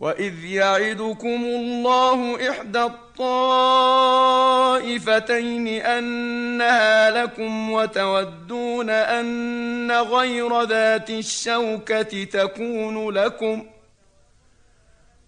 واذ يعدكم الله احدى الطائفتين انها لكم وتودون ان غير ذات الشوكه تكون لكم ۖ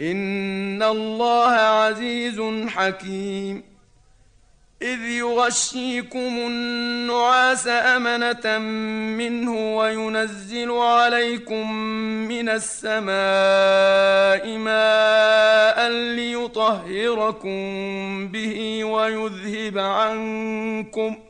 إن الله عزيز حكيم. إذ يغشيكم النعاس أمنة منه وينزل عليكم من السماء ماء ليطهركم به ويذهب عنكم ۖ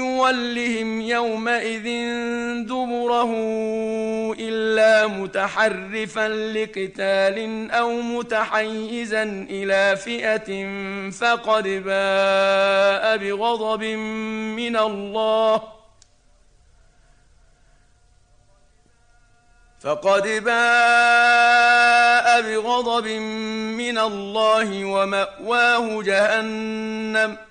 يولهم يومئذ دبره إلا متحرفا لقتال أو متحيزا إلى فئة فقد باء بغضب من الله فقد باء بغضب من الله ومأواه جهنم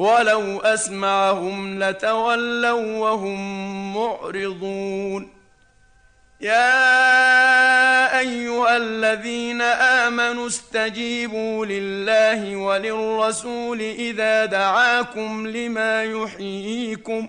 ولو أسمعهم لتولوا وهم معرضون. يا أيها الذين آمنوا استجيبوا لله وللرسول إذا دعاكم لما يحييكم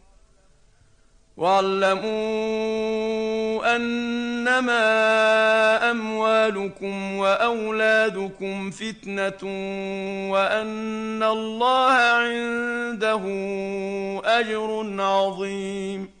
واعلموا أنما أموالكم وأولادكم فتنة وأن الله عنده أجر عظيم.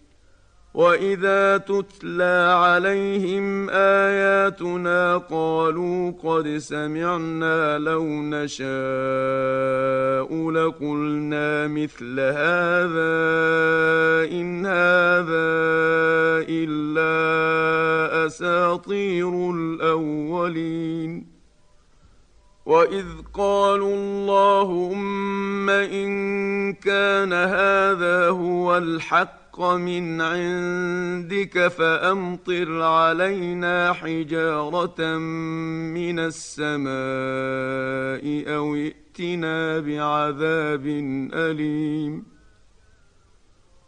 واذا تتلى عليهم اياتنا قالوا قد سمعنا لو نشاء لقلنا مثل هذا ان هذا الا اساطير الاولين واذ قالوا اللهم ان كان هذا هو الحق الحق من عندك فأمطر علينا حجارة من السماء أو ائتنا بعذاب أليم.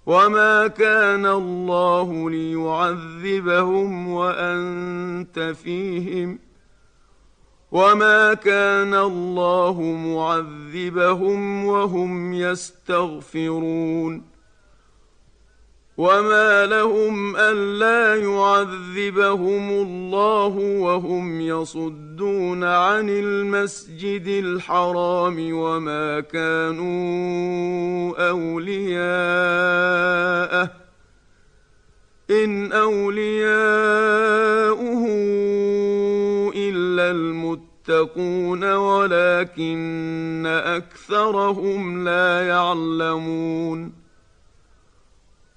وما كان الله ليعذبهم وأنت فيهم. وما كان الله معذبهم وهم يستغفرون. وما لهم الا يعذبهم الله وهم يصدون عن المسجد الحرام وما كانوا اولياءه ان اولياؤه الا المتقون ولكن اكثرهم لا يعلمون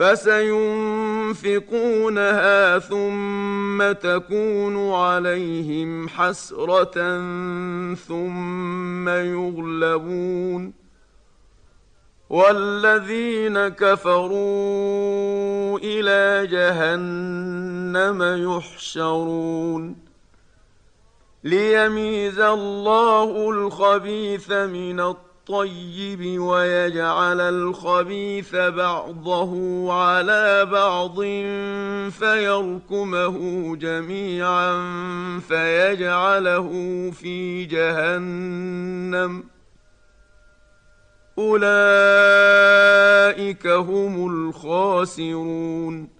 فسينفقونها ثم تكون عليهم حسرة ثم يغلبون. والذين كفروا إلى جهنم يحشرون. ليميز الله الخبيث من الطيب. الطيب ويجعل الخبيث بعضه على بعض فيركمه جميعا فيجعله في جهنم. أولئك هم الخاسرون.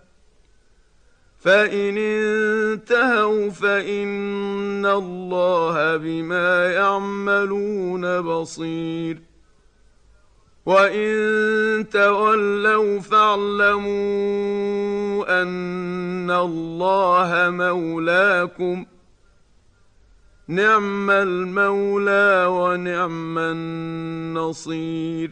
فان انتهوا فان الله بما يعملون بصير وان تولوا فاعلموا ان الله مولاكم نعم المولى ونعم النصير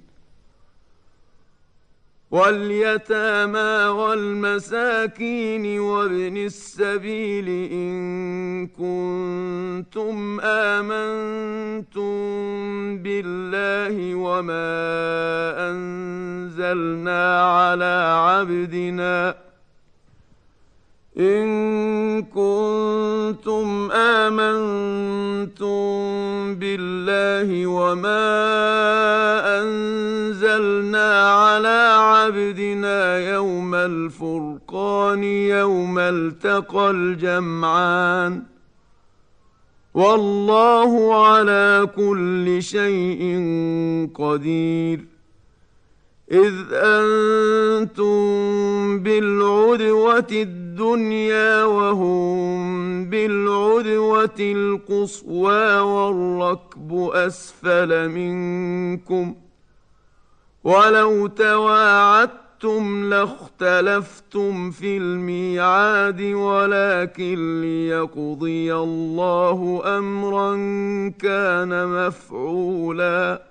واليتامى والمساكين وابن السبيل إن كنتم آمنتم بالله وما أنزلنا على عبدنا إن كنتم آمنتم بالله وما أنزلنا على عبدنا يوم الفرقان يوم التقى الجمعان والله على كل شيء قدير إذ أنتم بالعدوة الدنيا وهم بالعدوة القصوى والركب أسفل منكم ولو تواعدتم لاختلفتم في الميعاد ولكن ليقضي الله أمرا كان مفعولا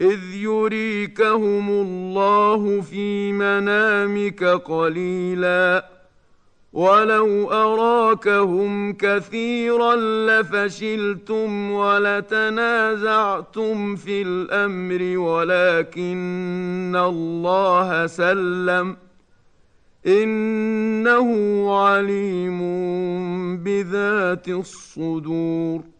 إذ يريكهم الله في منامك قليلا. ولو اراكهم كثيرا لفشلتم ولتنازعتم في الامر ولكن الله سلم انه عليم بذات الصدور.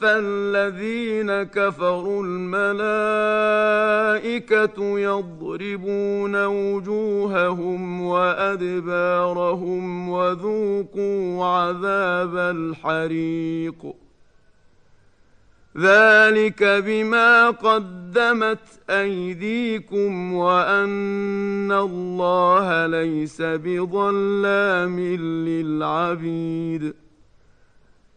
فالذين كفروا الملائكة يضربون وجوههم وأدبارهم وذوقوا عذاب الحريق. ذلك بما قدمت أيديكم وأن الله ليس بظلام للعبيد.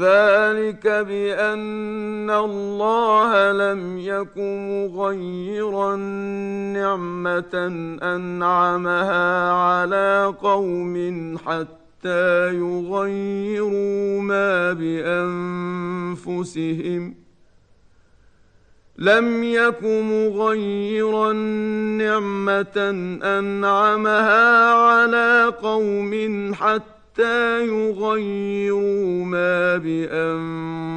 ذلك بأن الله لم يكن مغيرا نعمة أنعمها على قوم حتى يغيروا ما بأنفسهم. لم يك مغيرا نعمة أنعمها على قوم حتى يغيروا ما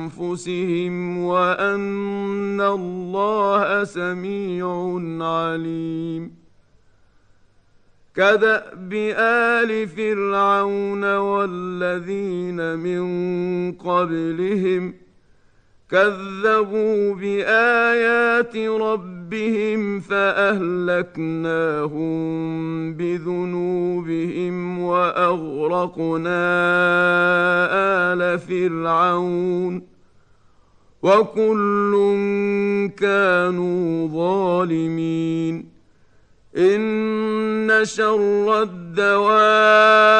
بانفسهم وان الله سميع عليم كداب ال فرعون والذين من قبلهم كذبوا بآيات ربهم فأهلكناهم بذنوبهم وأغرقنا آل فرعون وكل كانوا ظالمين إن شر الدواب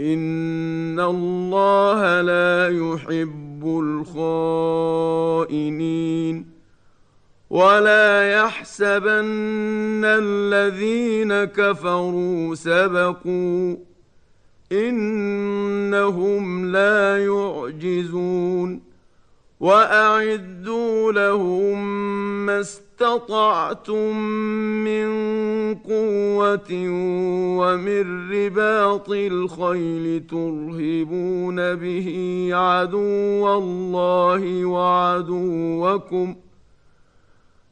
ان الله لا يحب الخائنين ولا يحسبن الذين كفروا سبقوا انهم لا يعجزون وأعدوا لهم ما استطعتم من قوة ومن رباط الخيل ترهبون به عدو الله وعدوكم ۖ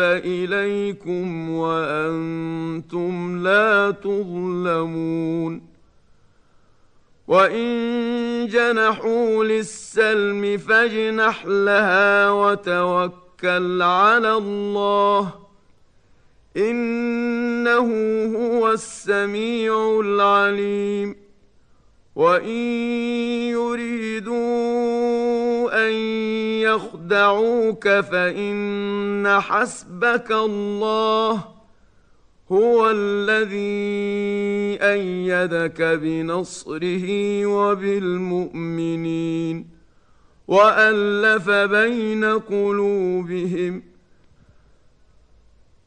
إليكم وأنتم لا تظلمون وإن جنحوا للسلم فاجنح لها وتوكل على الله إنه هو السميع العليم وان يريدوا ان يخدعوك فان حسبك الله هو الذي إيدك بنصره وبالمؤمنين والف بين قلوبهم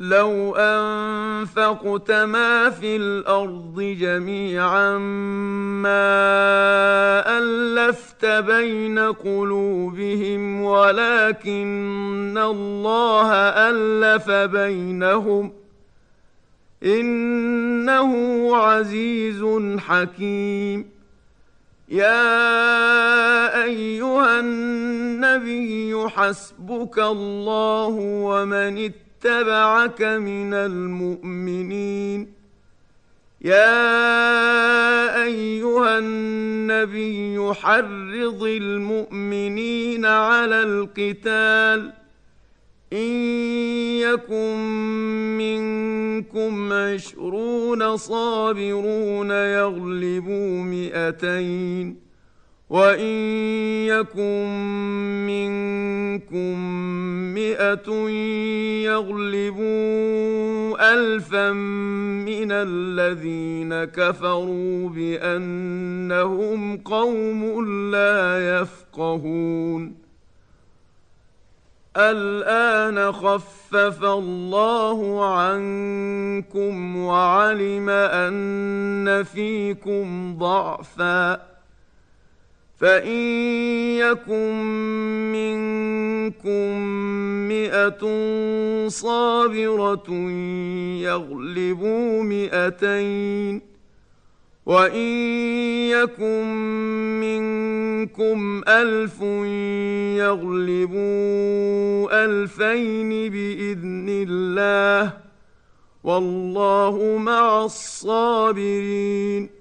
لو أنفقت ما في الأرض جميعا ما ألفت بين قلوبهم ولكن الله ألف بينهم إنه عزيز حكيم. يا أيها النبي حسبك الله ومن اتبعك من المؤمنين. يا أيها النبي حرض المؤمنين على القتال. إن يكن منكم عشرون صابرون يغلبوا مئتين. وان يكن منكم مئه يغلبوا الفا من الذين كفروا بانهم قوم لا يفقهون الان خفف الله عنكم وعلم ان فيكم ضعفا فان يكن منكم مئه صابره يغلبوا مئتين وان يكن منكم الف يغلبوا الفين باذن الله والله مع الصابرين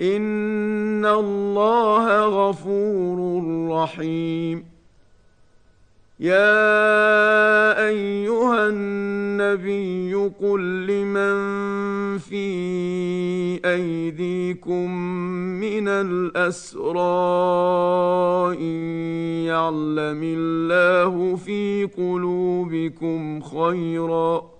ان الله غفور رحيم يا ايها النبي قل لمن في ايديكم من الاسرى ان يعلم الله في قلوبكم خيرا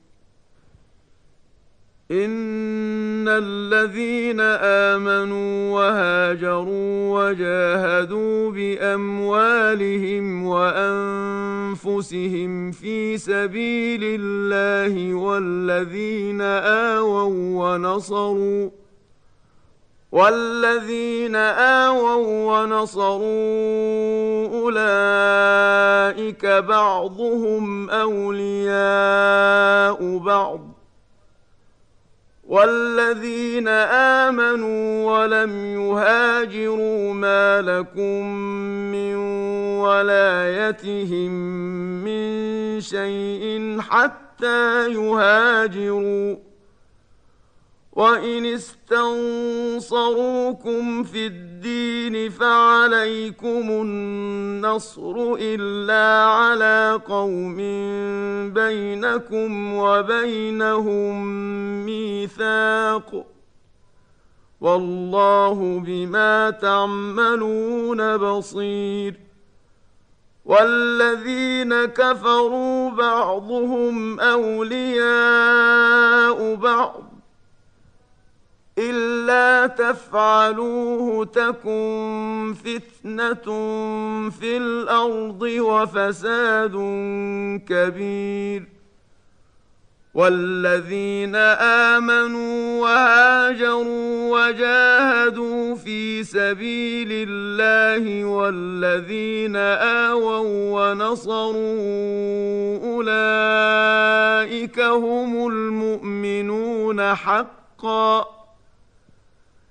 ان الذين امنوا وهاجروا وجاهدوا باموالهم وانفسهم في سبيل الله والذين اووا ونصروا والذين آووا ونصروا أولئك بعضهم أولياء بعض والذين امنوا ولم يهاجروا ما لكم من ولايتهم من شيء حتى يهاجروا وان استنصروكم في الدين فعليكم النصر إلا على قوم بينكم وبينهم ميثاق والله بما تعملون بصير والذين كفروا بعضهم أولياء بعض إلا تفعلوه تكن فتنة في الأرض وفساد كبير. والذين آمنوا وهاجروا وجاهدوا في سبيل الله والذين آووا ونصروا أولئك هم المؤمنون حقا.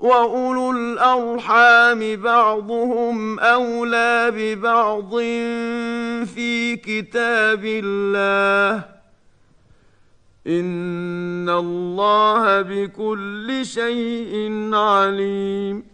واولو الارحام بعضهم اولى ببعض في كتاب الله ان الله بكل شيء عليم